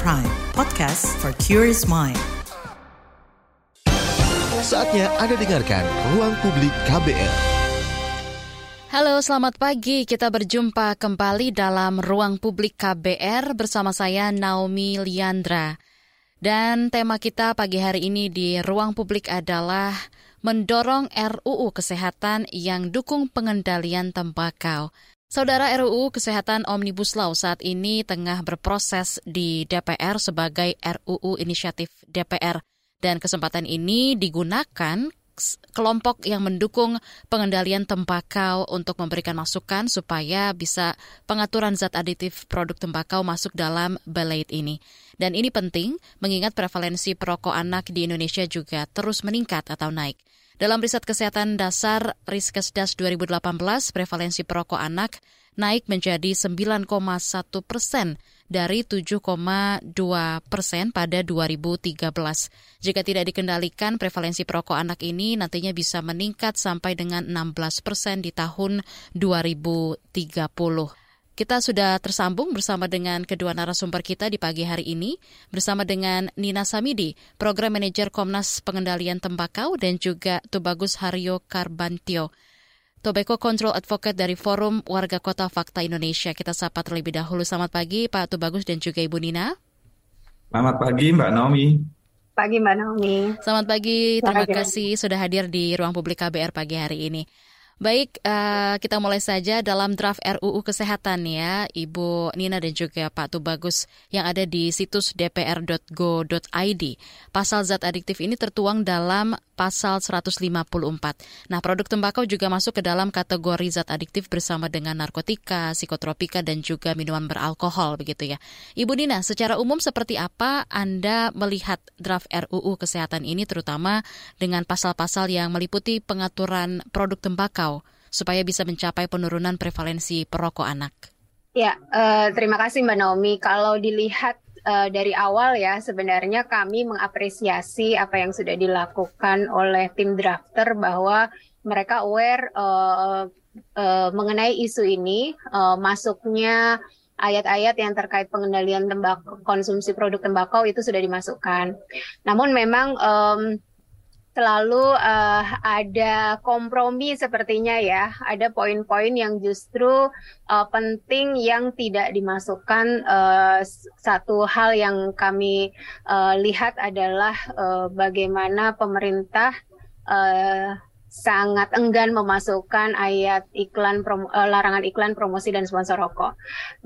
Prime, podcast for curious mind. Saatnya Anda dengarkan Ruang Publik KBR. Halo, selamat pagi. Kita berjumpa kembali dalam Ruang Publik KBR bersama saya Naomi Liandra. Dan tema kita pagi hari ini di Ruang Publik adalah mendorong RUU Kesehatan yang dukung pengendalian tembakau. Saudara RUU Kesehatan Omnibus Law saat ini tengah berproses di DPR sebagai RUU inisiatif DPR dan kesempatan ini digunakan kelompok yang mendukung pengendalian tembakau untuk memberikan masukan supaya bisa pengaturan zat aditif produk tembakau masuk dalam belaid ini. Dan ini penting mengingat prevalensi perokok anak di Indonesia juga terus meningkat atau naik. Dalam riset kesehatan dasar Riskesdas 2018, prevalensi perokok anak naik menjadi 9,1 persen dari 7,2 persen pada 2013. Jika tidak dikendalikan, prevalensi perokok anak ini nantinya bisa meningkat sampai dengan 16 persen di tahun 2030. Kita sudah tersambung bersama dengan kedua narasumber kita di pagi hari ini, bersama dengan Nina Samidi, Program Manajer Komnas Pengendalian Tembakau, dan juga Tubagus Haryo Karbantio, Tobacco Control Advocate dari Forum Warga Kota Fakta Indonesia. Kita sapa terlebih dahulu. Selamat pagi Pak Tubagus dan juga Ibu Nina. Selamat pagi Mbak Naomi. Pagi Mbak Naomi. Selamat pagi, terima kasih sudah hadir di ruang publik KBR pagi hari ini. Baik, uh, kita mulai saja dalam draft RUU Kesehatan ya, Ibu Nina dan juga Pak Tubagus yang ada di situs dpr.go.id. Pasal zat adiktif ini tertuang dalam pasal 154. Nah, produk tembakau juga masuk ke dalam kategori zat adiktif bersama dengan narkotika, psikotropika, dan juga minuman beralkohol begitu ya. Ibu Nina, secara umum seperti apa Anda melihat draft RUU Kesehatan ini terutama dengan pasal-pasal yang meliputi pengaturan produk tembakau supaya bisa mencapai penurunan prevalensi perokok anak? Ya, uh, terima kasih Mbak Naomi. Kalau dilihat uh, dari awal ya sebenarnya kami mengapresiasi apa yang sudah dilakukan oleh tim drafter bahwa mereka aware uh, uh, mengenai isu ini uh, masuknya ayat-ayat yang terkait pengendalian tembakau konsumsi produk tembakau itu sudah dimasukkan. Namun memang um, selalu uh, ada kompromi sepertinya ya, ada poin-poin yang justru uh, penting yang tidak dimasukkan. Uh, satu hal yang kami uh, lihat adalah uh, bagaimana pemerintah uh, sangat enggan memasukkan ayat iklan prom, uh, larangan iklan promosi dan sponsor rokok.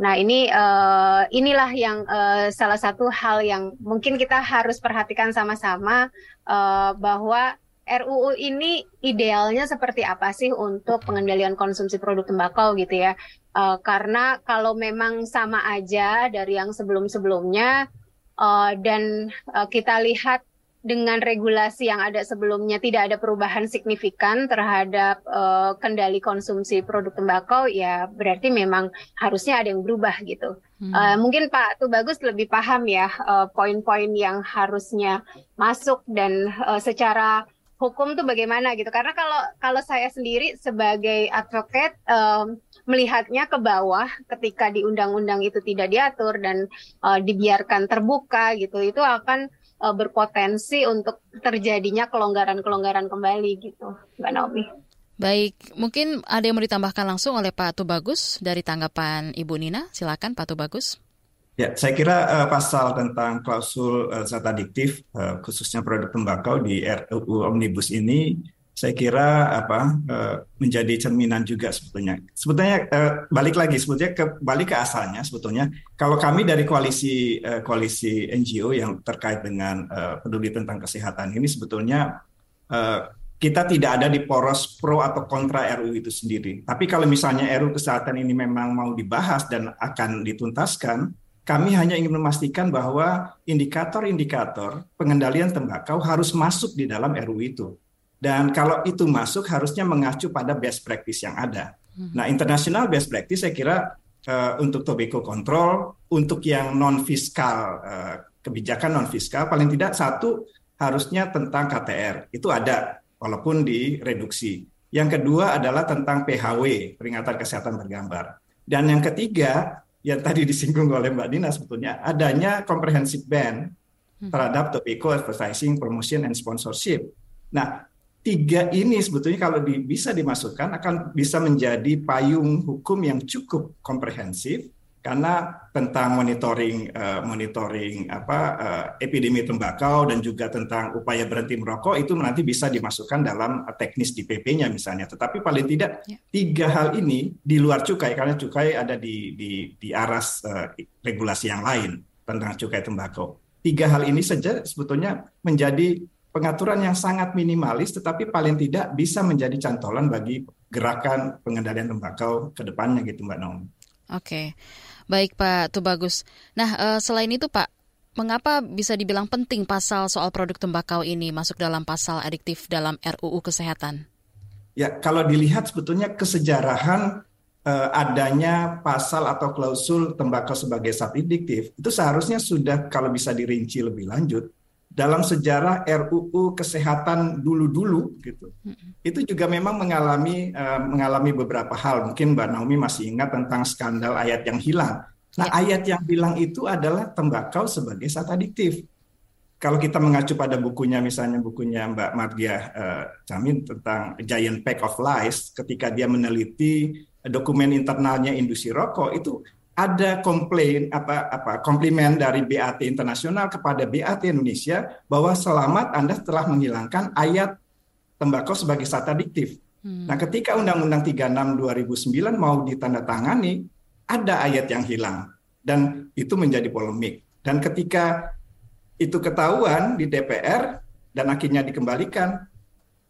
Nah ini uh, inilah yang uh, salah satu hal yang mungkin kita harus perhatikan sama-sama uh, bahwa RUU ini idealnya seperti apa sih untuk pengendalian konsumsi produk tembakau gitu ya? Uh, karena kalau memang sama aja dari yang sebelum-sebelumnya uh, dan uh, kita lihat dengan regulasi yang ada sebelumnya tidak ada perubahan signifikan terhadap uh, kendali konsumsi produk tembakau, ya berarti memang harusnya ada yang berubah gitu. Hmm. Uh, mungkin Pak tuh bagus lebih paham ya poin-poin uh, yang harusnya masuk dan uh, secara hukum tuh bagaimana gitu. Karena kalau kalau saya sendiri sebagai advokat um, melihatnya ke bawah ketika di undang-undang itu tidak diatur dan uh, dibiarkan terbuka gitu, itu akan uh, berpotensi untuk terjadinya kelonggaran-kelonggaran kembali gitu, Mbak Naomi. Baik, mungkin ada yang mau ditambahkan langsung oleh Pak Tubagus dari tanggapan Ibu Nina. Silakan Pak Tubagus. Ya, saya kira uh, pasal tentang klausul uh, zat adiktif, uh, khususnya produk tembakau di RUU Omnibus ini saya kira apa uh, menjadi cerminan juga sebetulnya. Sebetulnya uh, balik lagi sebetulnya ke balik ke asalnya sebetulnya kalau kami dari koalisi uh, koalisi NGO yang terkait dengan peduli tentang kesehatan ini sebetulnya kita tidak ada di poros pro atau kontra RUU itu sendiri. Tapi kalau misalnya RUU kesehatan ini memang mau dibahas dan akan dituntaskan, kami hanya ingin memastikan bahwa indikator-indikator pengendalian tembakau harus masuk di dalam RUU itu dan kalau itu masuk harusnya mengacu pada best practice yang ada. Hmm. Nah, internasional best practice saya kira uh, untuk tobacco control, untuk yang non fiskal uh, kebijakan non fiskal paling tidak satu harusnya tentang KTR itu ada walaupun direduksi. Yang kedua adalah tentang PHW peringatan kesehatan bergambar. Dan yang ketiga yang tadi disinggung oleh Mbak Dina sebetulnya adanya comprehensive ban hmm. terhadap tobacco advertising, promotion, and sponsorship. Nah, tiga ini sebetulnya kalau di, bisa dimasukkan akan bisa menjadi payung hukum yang cukup komprehensif karena tentang monitoring uh, monitoring apa uh, epidemi tembakau dan juga tentang upaya berhenti merokok itu nanti bisa dimasukkan dalam teknis di PP-nya misalnya. Tetapi paling tidak ya. tiga hal ini di luar cukai karena cukai ada di di di aras uh, regulasi yang lain tentang cukai tembakau. Tiga hal ini saja sebetulnya menjadi pengaturan yang sangat minimalis tetapi paling tidak bisa menjadi cantolan bagi gerakan pengendalian tembakau ke depannya gitu Mbak Naomi. Oke. Baik Pak Tubagus. Nah uh, selain itu Pak, mengapa bisa dibilang penting pasal soal produk tembakau ini masuk dalam pasal adiktif dalam RUU Kesehatan? Ya, kalau dilihat sebetulnya kesejarahan uh, adanya pasal atau klausul tembakau sebagai zat adiktif itu seharusnya sudah kalau bisa dirinci lebih lanjut dalam sejarah RUU kesehatan dulu-dulu gitu. Itu juga memang mengalami uh, mengalami beberapa hal. Mungkin Mbak Naomi masih ingat tentang skandal ayat yang hilang. Nah, ya. ayat yang hilang itu adalah tembakau sebagai zat adiktif. Kalau kita mengacu pada bukunya misalnya bukunya Mbak Mardia uh, Camin tentang Giant Pack of Lies ketika dia meneliti dokumen internalnya industri rokok itu ada komplain apa apa komplimen dari BAT internasional kepada BAT Indonesia bahwa selamat Anda telah menghilangkan ayat tembakau sebagai zat adiktif. Hmm. Nah, ketika Undang-Undang 36 2009 mau ditandatangani, ada ayat yang hilang dan itu menjadi polemik. Dan ketika itu ketahuan di DPR dan akhirnya dikembalikan,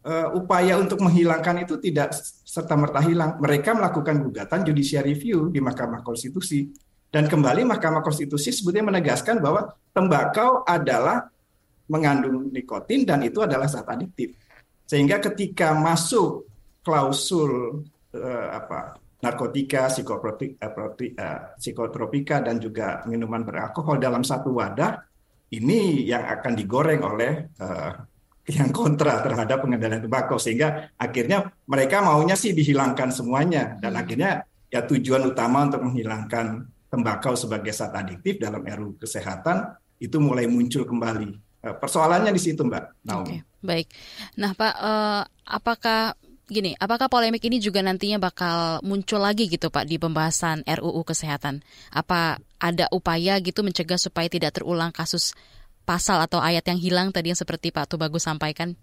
uh, upaya untuk menghilangkan itu tidak serta merta hilang. Mereka melakukan gugatan judicial review di Mahkamah Konstitusi dan kembali Mahkamah Konstitusi sebetulnya menegaskan bahwa tembakau adalah mengandung nikotin dan itu adalah zat adiktif. Sehingga ketika masuk klausul uh, apa narkotika, psikotropika, uh, psikotropika dan juga minuman beralkohol dalam satu wadah, ini yang akan digoreng oleh uh, yang kontra terhadap pengendalian tembakau sehingga akhirnya mereka maunya sih dihilangkan semuanya dan hmm. akhirnya ya tujuan utama untuk menghilangkan tembakau sebagai zat adiktif dalam RUU kesehatan itu mulai muncul kembali. Eh, persoalannya di situ, Mbak. Oke, okay, baik. Nah, Pak, uh, apakah gini, apakah polemik ini juga nantinya bakal muncul lagi gitu Pak di pembahasan RUU kesehatan? Apa ada upaya gitu mencegah supaya tidak terulang kasus pasal atau ayat yang hilang tadi yang seperti Pak Tubagus sampaikan?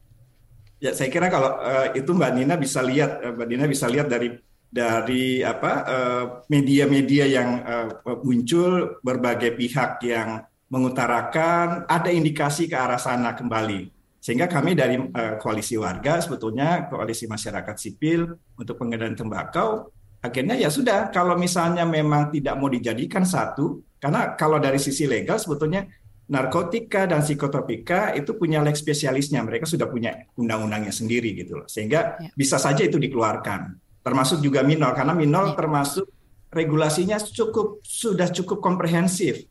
Ya, saya kira kalau uh, itu Mbak Nina bisa lihat, uh, Mbak Nina bisa lihat dari dari apa uh, media-media yang uh, muncul berbagai pihak yang mengutarakan ada indikasi ke arah sana kembali. Sehingga kami dari uh, koalisi warga sebetulnya koalisi masyarakat sipil untuk pengendalian tembakau akhirnya ya sudah kalau misalnya memang tidak mau dijadikan satu karena kalau dari sisi legal sebetulnya narkotika dan psikotropika itu punya leg spesialisnya. Mereka sudah punya undang-undangnya sendiri gitu loh. Sehingga ya. bisa saja itu dikeluarkan. Termasuk juga minol karena minol ya. termasuk regulasinya cukup sudah cukup komprehensif.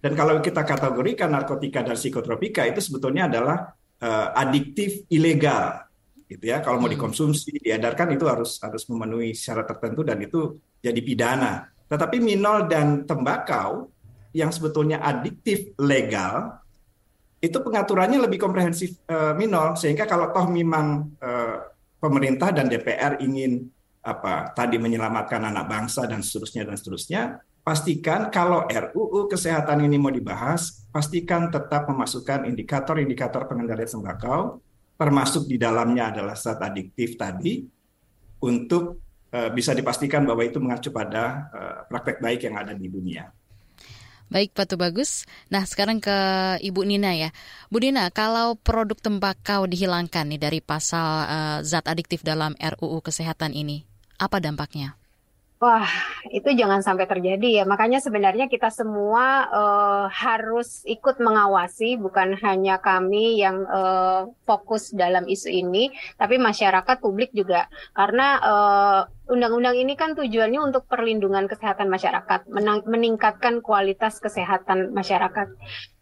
Dan kalau kita kategorikan narkotika dan psikotropika itu sebetulnya adalah uh, adiktif ilegal gitu ya. Kalau mau hmm. dikonsumsi, diedarkan itu harus harus memenuhi syarat tertentu dan itu jadi pidana. Tetapi minol dan tembakau yang sebetulnya adiktif legal itu pengaturannya lebih komprehensif uh, minor sehingga kalau toh memang uh, pemerintah dan DPR ingin apa tadi menyelamatkan anak bangsa dan seterusnya dan seterusnya pastikan kalau RUU kesehatan ini mau dibahas pastikan tetap memasukkan indikator-indikator pengendalian tembakau termasuk di dalamnya adalah zat adiktif tadi untuk uh, bisa dipastikan bahwa itu mengacu pada uh, praktek baik yang ada di dunia. Baik, Pak Bagus. Nah, sekarang ke Ibu Nina ya. Bu Nina, kalau produk tembakau dihilangkan nih dari pasal uh, zat adiktif dalam RUU Kesehatan ini, apa dampaknya? Wah, itu jangan sampai terjadi ya. Makanya sebenarnya kita semua uh, harus ikut mengawasi, bukan hanya kami yang uh, fokus dalam isu ini, tapi masyarakat publik juga. Karena uh, undang-undang ini kan tujuannya untuk perlindungan kesehatan masyarakat, meningkatkan kualitas kesehatan masyarakat.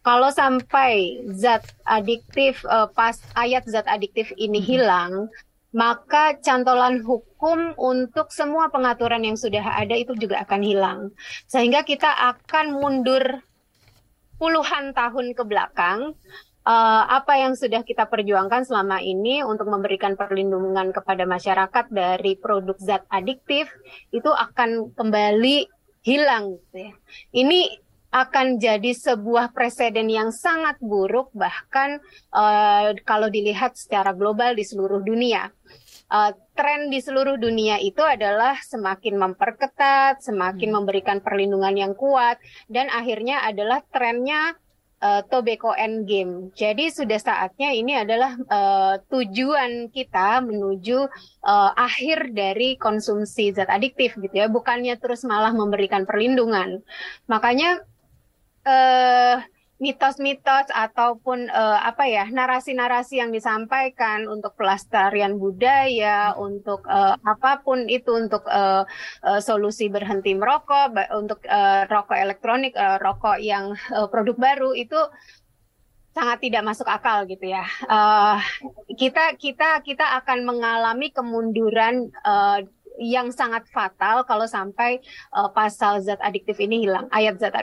Kalau sampai zat adiktif, uh, pas ayat zat adiktif ini hilang, maka cantolan hukum untuk semua pengaturan yang sudah ada itu juga akan hilang. Sehingga kita akan mundur puluhan tahun ke belakang uh, apa yang sudah kita perjuangkan selama ini untuk memberikan perlindungan kepada masyarakat dari produk zat adiktif itu akan kembali hilang gitu ya. Ini akan jadi sebuah presiden yang sangat buruk bahkan uh, kalau dilihat secara global di seluruh dunia. Uh, tren di seluruh dunia itu adalah semakin memperketat, semakin hmm. memberikan perlindungan yang kuat dan akhirnya adalah trennya uh, tobacco end game. Jadi sudah saatnya ini adalah uh, tujuan kita menuju uh, akhir dari konsumsi zat adiktif gitu ya, bukannya terus malah memberikan perlindungan. Makanya uh, mitos-mitos ataupun uh, apa ya narasi-narasi yang disampaikan untuk pelestarian budaya, untuk uh, apa pun itu untuk uh, uh, solusi berhenti merokok, untuk uh, rokok elektronik, uh, rokok yang uh, produk baru itu sangat tidak masuk akal gitu ya. Uh, kita kita kita akan mengalami kemunduran uh, yang sangat fatal kalau sampai uh, pasal zat adiktif ini hilang, ayat zat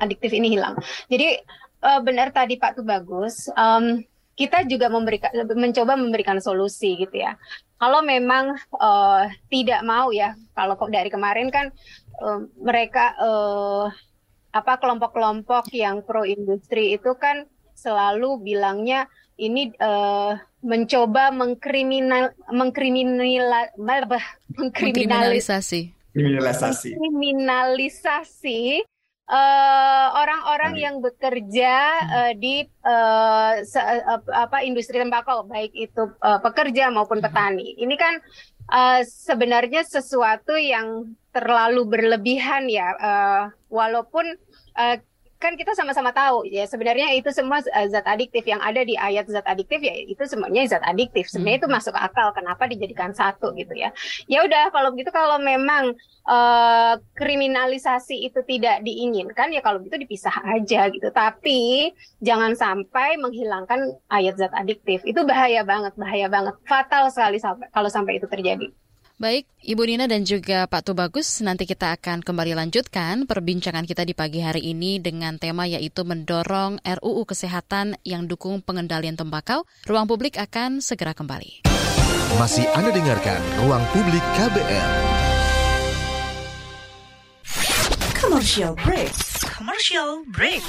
adiktif ini hilang. Jadi uh, benar tadi Pak tuh bagus. Um, kita juga memberikan mencoba memberikan solusi gitu ya. Kalau memang uh, tidak mau ya, kalau dari kemarin kan uh, mereka uh, apa kelompok-kelompok yang pro industri itu kan selalu bilangnya ini uh, mencoba mengkriminal mengkriminal mengkriminalisasi. Kriminalisasi. Kriminalisasi uh, orang-orang uh, yang bekerja uh, di uh, se, uh, apa industri tembakau baik itu uh, pekerja maupun petani. Ini kan uh, sebenarnya sesuatu yang terlalu berlebihan ya uh, walaupun uh, kan kita sama-sama tahu ya sebenarnya itu semua uh, zat adiktif yang ada di ayat zat adiktif ya itu semuanya zat adiktif. Sebenarnya hmm. itu masuk akal kenapa dijadikan satu gitu ya. Ya udah kalau begitu kalau memang uh, kriminalisasi itu tidak diinginkan ya kalau gitu dipisah aja gitu. Tapi jangan sampai menghilangkan ayat zat adiktif. Itu bahaya banget bahaya banget. Fatal sekali sampai kalau sampai itu terjadi Baik, Ibu Nina dan juga Pak Tubagus, nanti kita akan kembali lanjutkan perbincangan kita di pagi hari ini dengan tema yaitu mendorong RUU Kesehatan yang dukung pengendalian tembakau. Ruang publik akan segera kembali. Masih Anda dengarkan Ruang Publik KBR. Commercial break. Commercial break.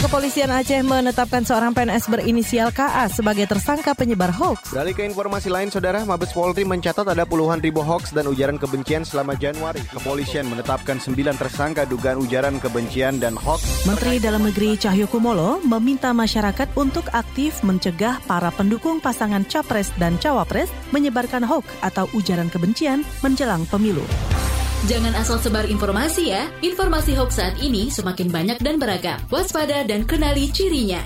Kepolisian Aceh menetapkan seorang PNS berinisial KA sebagai tersangka penyebar hoax. Beralih ke informasi lain, Saudara, Mabes Polri mencatat ada puluhan ribu hoax dan ujaran kebencian selama Januari. Kepolisian menetapkan sembilan tersangka dugaan ujaran kebencian dan hoax. Menteri Dalam Negeri Cahyokumolo meminta masyarakat untuk aktif mencegah para pendukung pasangan Capres dan Cawapres menyebarkan hoax atau ujaran kebencian menjelang pemilu. Jangan asal sebar informasi ya. Informasi hoax saat ini semakin banyak dan beragam. Waspada dan kenali cirinya.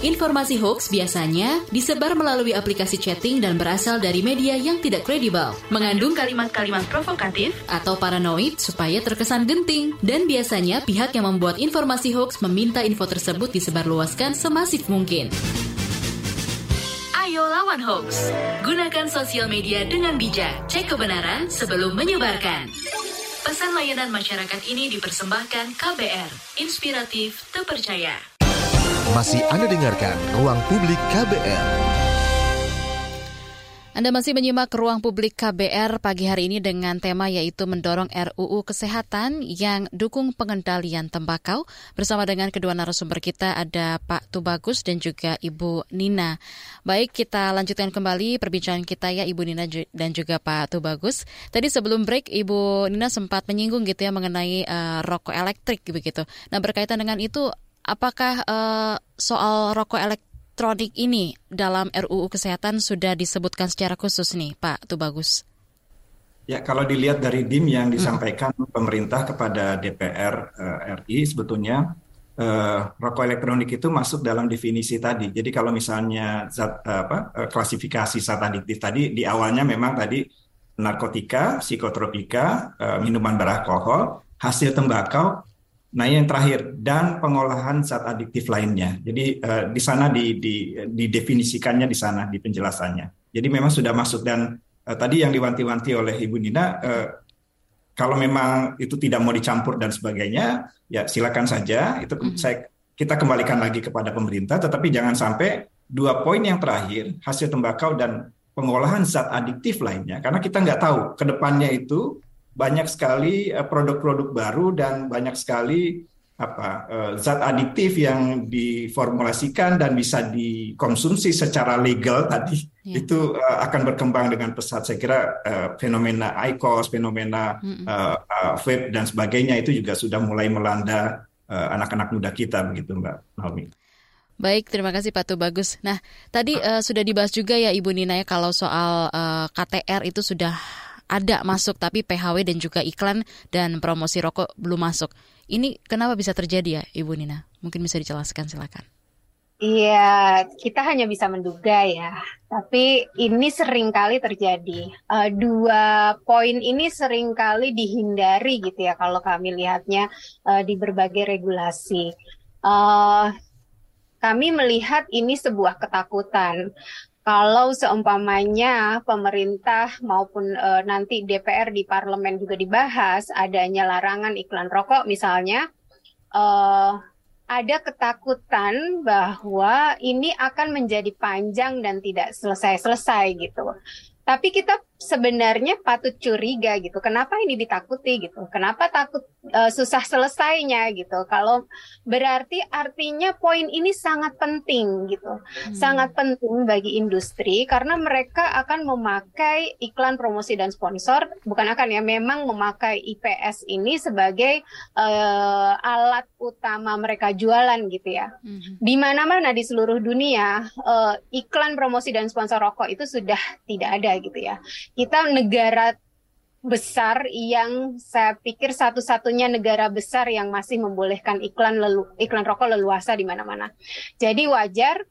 Informasi hoax biasanya disebar melalui aplikasi chatting dan berasal dari media yang tidak kredibel, mengandung kalimat-kalimat provokatif atau paranoid supaya terkesan genting. Dan biasanya pihak yang membuat informasi hoax meminta info tersebut disebarluaskan semasif mungkin. Ayo lawan hoax. Gunakan sosial media dengan bijak. Cek kebenaran sebelum menyebarkan. Pesan layanan masyarakat ini dipersembahkan KBR. Inspiratif, terpercaya. Masih Anda dengarkan Ruang Publik KBR. Anda masih menyimak ruang publik KBR pagi hari ini dengan tema yaitu mendorong RUU Kesehatan yang dukung pengendalian tembakau. Bersama dengan kedua narasumber kita ada Pak Tubagus dan juga Ibu Nina. Baik, kita lanjutkan kembali perbincangan kita ya Ibu Nina dan juga Pak Tubagus. Tadi sebelum break Ibu Nina sempat menyinggung gitu ya mengenai uh, rokok elektrik begitu. Nah berkaitan dengan itu, apakah uh, soal rokok elektrik elektronik ini dalam RUU Kesehatan sudah disebutkan secara khusus nih, Pak Tubagus? Ya, kalau dilihat dari DIM yang disampaikan hmm. pemerintah kepada DPR uh, eh, RI, sebetulnya uh, rokok elektronik itu masuk dalam definisi tadi. Jadi kalau misalnya zat, uh, apa, uh, klasifikasi zat adiktif tadi di awalnya memang tadi narkotika, psikotropika, uh, minuman beralkohol, hasil tembakau, Nah, yang terakhir dan pengolahan zat adiktif lainnya. Jadi uh, di sana di, di, didefinisikannya di sana di penjelasannya. Jadi memang sudah masuk dan uh, tadi yang diwanti-wanti oleh Ibu Nina, uh, kalau memang itu tidak mau dicampur dan sebagainya, ya silakan saja. Itu mm -hmm. saya kita kembalikan lagi kepada pemerintah, tetapi jangan sampai dua poin yang terakhir hasil tembakau dan pengolahan zat adiktif lainnya, karena kita nggak tahu ke depannya itu banyak sekali eh, produk-produk baru dan banyak sekali apa eh, zat adiktif yang diformulasikan dan bisa dikonsumsi secara legal tadi ya. itu uh, akan berkembang dengan pesat saya kira uh, fenomena ICOS, fenomena mm -hmm. uh, uh, vape dan sebagainya itu juga sudah mulai melanda anak-anak uh, muda kita begitu Mbak Naomi. Baik, terima kasih Pak Bagus. Nah, tadi uh, sudah dibahas juga ya Ibu Nina ya kalau soal uh, KTR itu sudah ada masuk tapi PHW dan juga iklan dan promosi rokok belum masuk. Ini kenapa bisa terjadi ya Ibu Nina? Mungkin bisa dijelaskan silakan. Iya, kita hanya bisa menduga ya. Tapi ini sering kali terjadi. Uh, dua poin ini sering kali dihindari gitu ya kalau kami lihatnya uh, di berbagai regulasi. Uh, kami melihat ini sebuah ketakutan kalau seumpamanya pemerintah maupun e, nanti DPR di parlemen juga dibahas adanya larangan iklan rokok misalnya e, ada ketakutan bahwa ini akan menjadi panjang dan tidak selesai-selesai gitu. Tapi kita sebenarnya patut curiga gitu. Kenapa ini ditakuti gitu? Kenapa takut uh, susah selesainya gitu? Kalau berarti artinya poin ini sangat penting gitu. Hmm. Sangat penting bagi industri karena mereka akan memakai iklan promosi dan sponsor bukan akan ya memang memakai IPS ini sebagai uh, alat utama mereka jualan gitu ya. Hmm. Di mana-mana di seluruh dunia uh, iklan promosi dan sponsor rokok itu sudah tidak ada gitu ya kita negara besar yang saya pikir satu-satunya negara besar yang masih membolehkan iklan lelu, iklan rokok leluasa di mana-mana. Jadi wajar,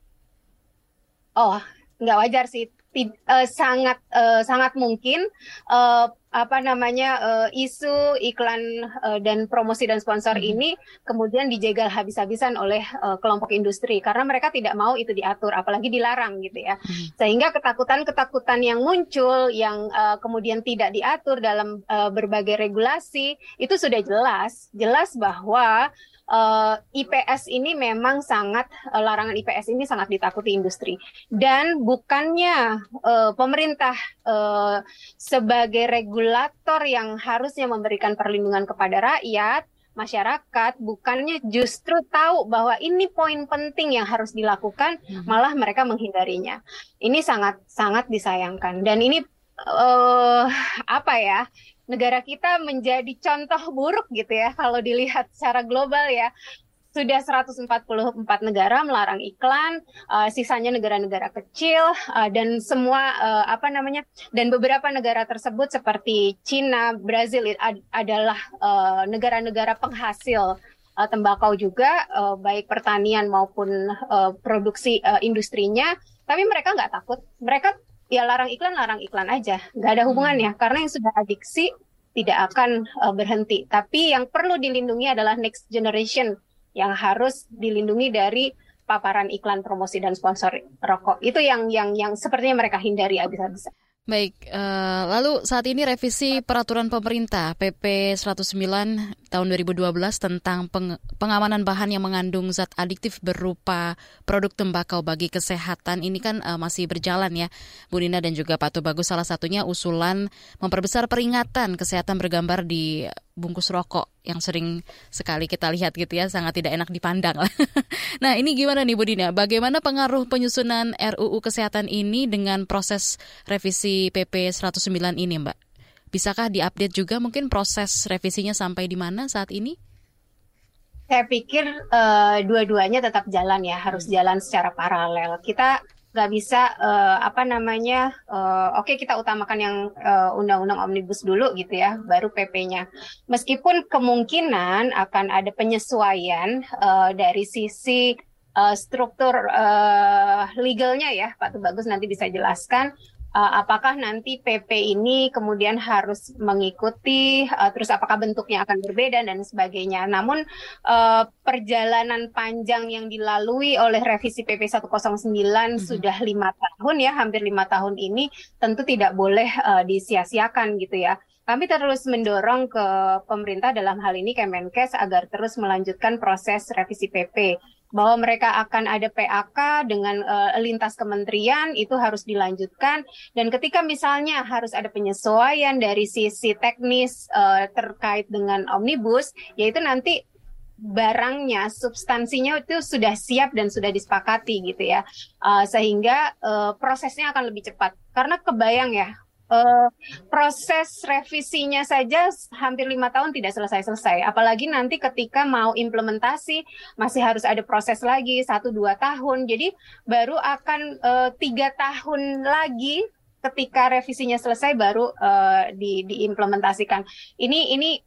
oh nggak wajar sih, Tid, uh, sangat uh, sangat mungkin uh, apa namanya uh, isu iklan uh, dan promosi dan sponsor hmm. ini kemudian dijegal habis-habisan oleh uh, kelompok industri karena mereka tidak mau itu diatur apalagi dilarang gitu ya hmm. sehingga ketakutan-ketakutan yang muncul yang uh, kemudian tidak diatur dalam uh, berbagai regulasi itu sudah jelas jelas bahwa uh, IPS ini memang sangat uh, larangan IPS ini sangat ditakuti industri dan bukannya uh, pemerintah uh, sebagai regulator yang harusnya memberikan perlindungan kepada rakyat masyarakat bukannya justru tahu bahwa ini poin penting yang harus dilakukan hmm. malah mereka menghindarinya. Ini sangat sangat disayangkan. Dan ini uh, apa ya negara kita menjadi contoh buruk gitu ya kalau dilihat secara global ya sudah 144 negara melarang iklan, uh, sisanya negara-negara kecil uh, dan semua uh, apa namanya dan beberapa negara tersebut seperti Cina, Brazil ad adalah negara-negara uh, penghasil uh, tembakau juga uh, baik pertanian maupun uh, produksi uh, industrinya, tapi mereka nggak takut, mereka ya larang iklan larang iklan aja. Nggak ada hubungannya. Hmm. karena yang sudah adiksi tidak akan uh, berhenti. Tapi yang perlu dilindungi adalah next generation yang harus dilindungi dari paparan iklan promosi dan sponsor rokok. Itu yang yang yang sepertinya mereka hindari habis-habisan. Baik, uh, lalu saat ini revisi peraturan pemerintah PP 109 tahun 2012 tentang peng pengamanan bahan yang mengandung zat adiktif berupa produk tembakau bagi kesehatan. Ini kan uh, masih berjalan ya, Bu Nina dan juga Pak Bagus salah satunya usulan memperbesar peringatan kesehatan bergambar di bungkus rokok yang sering sekali kita lihat gitu ya sangat tidak enak dipandang nah ini gimana nih Bu Dina? Bagaimana pengaruh penyusunan RUU kesehatan ini dengan proses revisi PP 109 ini Mbak? Bisakah diupdate juga mungkin proses revisinya sampai di mana saat ini? Saya pikir uh, dua-duanya tetap jalan ya, harus jalan secara paralel. Kita nggak bisa uh, apa namanya uh, oke okay, kita utamakan yang uh, undang-undang omnibus dulu gitu ya baru PP-nya meskipun kemungkinan akan ada penyesuaian uh, dari sisi uh, struktur uh, legalnya ya Pak Tubagus nanti bisa jelaskan uh, apakah nanti PP ini kemudian harus mengikuti, uh, terus apakah bentuknya akan berbeda dan sebagainya. Namun uh, perjalanan panjang yang dilalui oleh revisi PP 109 hmm. sudah lima tahun ya, hampir lima tahun ini tentu tidak boleh uh, disia-siakan gitu ya. Kami terus mendorong ke pemerintah dalam hal ini Kemenkes agar terus melanjutkan proses revisi PP bahwa mereka akan ada PAK dengan uh, lintas kementerian itu harus dilanjutkan. Dan ketika misalnya harus ada penyesuaian dari sisi teknis uh, terkait dengan omnibus yaitu nanti barangnya substansinya itu sudah siap dan sudah disepakati gitu ya. Uh, sehingga uh, prosesnya akan lebih cepat. Karena kebayang ya uh, proses revisinya saja hampir lima tahun tidak selesai-selesai. Apalagi nanti ketika mau implementasi masih harus ada proses lagi satu dua tahun. Jadi baru akan uh, tiga tahun lagi ketika revisinya selesai baru uh, di, diimplementasikan. Ini ini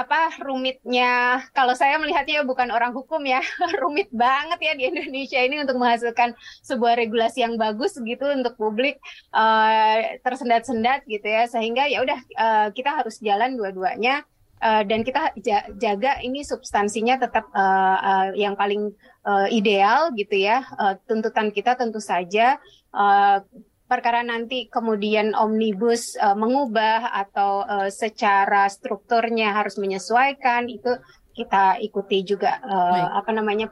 apa rumitnya kalau saya melihatnya bukan orang hukum ya rumit banget ya di Indonesia ini untuk menghasilkan sebuah regulasi yang bagus gitu untuk publik uh, tersendat-sendat gitu ya. Sehingga ya udah uh, kita harus jalan dua-duanya uh, dan kita jaga ini substansinya tetap uh, uh, yang paling uh, ideal gitu ya. Uh, tuntutan kita tentu saja uh, perkara nanti kemudian omnibus uh, mengubah atau uh, secara strukturnya harus menyesuaikan itu kita ikuti juga uh, apa namanya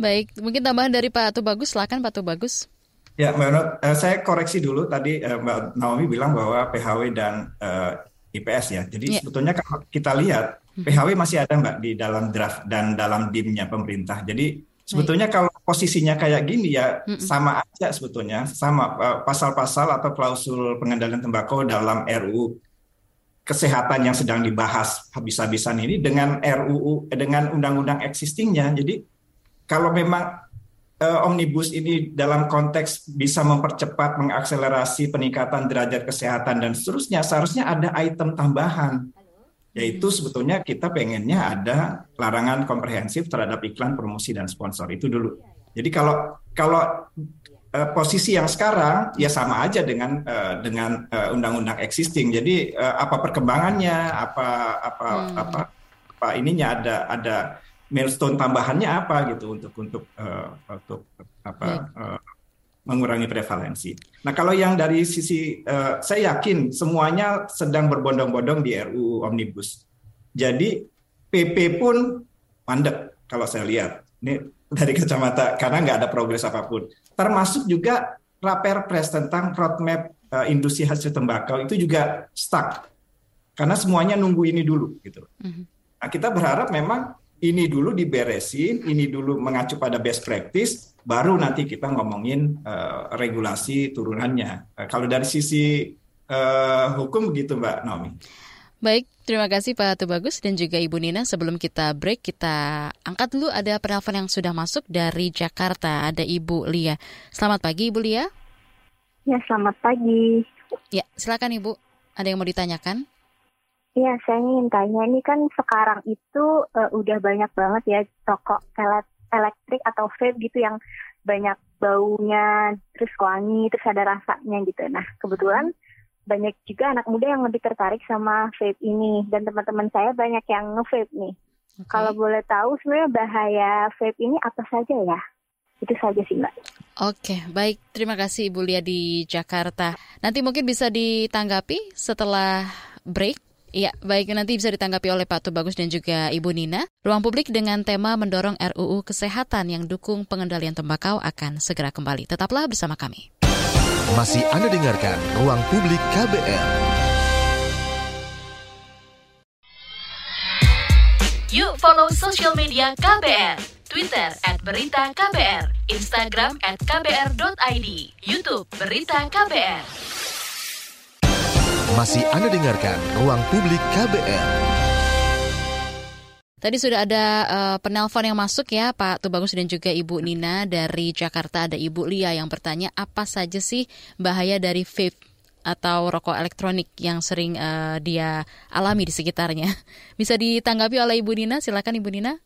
Baik, mungkin tambahan dari Pak Tubagus, silakan Pak Tubagus. Ya, Mbak Not, uh, saya koreksi dulu tadi uh, Mbak Naomi bilang bahwa PHW dan uh, IPS ya. Jadi ya. sebetulnya kalau kita lihat. PHW masih ada Mbak di dalam draft dan dalam dimnya pemerintah. Jadi Sebetulnya kalau posisinya kayak gini ya mm -mm. sama aja sebetulnya sama eh, pasal-pasal atau klausul pengendalian tembakau dalam RUU kesehatan yang sedang dibahas habis-habisan ini dengan RUU eh, dengan undang-undang existingnya. Jadi kalau memang uh, omnibus ini dalam konteks bisa mempercepat, mengakselerasi peningkatan derajat kesehatan dan seterusnya, seharusnya ada item tambahan yaitu sebetulnya kita pengennya ada larangan komprehensif terhadap iklan, promosi dan sponsor itu dulu. Jadi kalau kalau uh, posisi yang sekarang ya sama aja dengan uh, dengan uh, undang-undang existing. Jadi uh, apa perkembangannya, apa apa hmm. apa apa ininya ada ada milestone tambahannya apa gitu untuk untuk uh, untuk apa uh, mengurangi prevalensi. Nah, kalau yang dari sisi uh, saya yakin semuanya sedang berbondong-bondong di RUU Omnibus. Jadi PP pun mandek kalau saya lihat. Ini dari kacamata karena nggak ada progres apa pun. Termasuk juga raper press tentang roadmap uh, industri hasil tembakau itu juga stuck. Karena semuanya nunggu ini dulu gitu. Mhm. Nah, kita berharap memang ini dulu diberesin, ini dulu mengacu pada best practice, baru nanti kita ngomongin uh, regulasi turunannya. Uh, kalau dari sisi uh, hukum begitu Mbak Naomi. Baik, terima kasih Pak Tubagus dan juga Ibu Nina. Sebelum kita break, kita angkat dulu ada penelpon yang sudah masuk dari Jakarta. Ada Ibu Lia. Selamat pagi Ibu Lia. Ya, selamat pagi. Ya, silakan Ibu. Ada yang mau ditanyakan? Iya, saya ingin tanya, ini kan sekarang itu uh, udah banyak banget ya toko elektrik atau vape gitu yang banyak baunya, terus wangi, terus ada rasanya gitu. Nah, kebetulan banyak juga anak muda yang lebih tertarik sama vape ini dan teman-teman saya banyak yang nge-vape nih. Okay. Kalau boleh tahu sebenarnya bahaya vape ini apa saja ya? Itu saja sih Mbak. Oke, baik. Terima kasih Ibu Lia di Jakarta. Nanti mungkin bisa ditanggapi setelah break Iya, baik nanti bisa ditanggapi oleh Pak Tubagus dan juga Ibu Nina. Ruang publik dengan tema mendorong RUU Kesehatan yang dukung pengendalian tembakau akan segera kembali. Tetaplah bersama kami. Masih Anda dengarkan Ruang Publik KBR. Yuk follow social media KBR. Twitter at Berita KBR, Instagram at KBR.id, Youtube Berita KBR. Masih Anda dengarkan Ruang Publik KBR. Tadi sudah ada uh, penelpon yang masuk ya Pak Tubagus dan juga Ibu Nina dari Jakarta ada Ibu Lia yang bertanya apa saja sih bahaya dari vape atau rokok elektronik yang sering uh, dia alami di sekitarnya. Bisa ditanggapi oleh Ibu Nina, silakan Ibu Nina.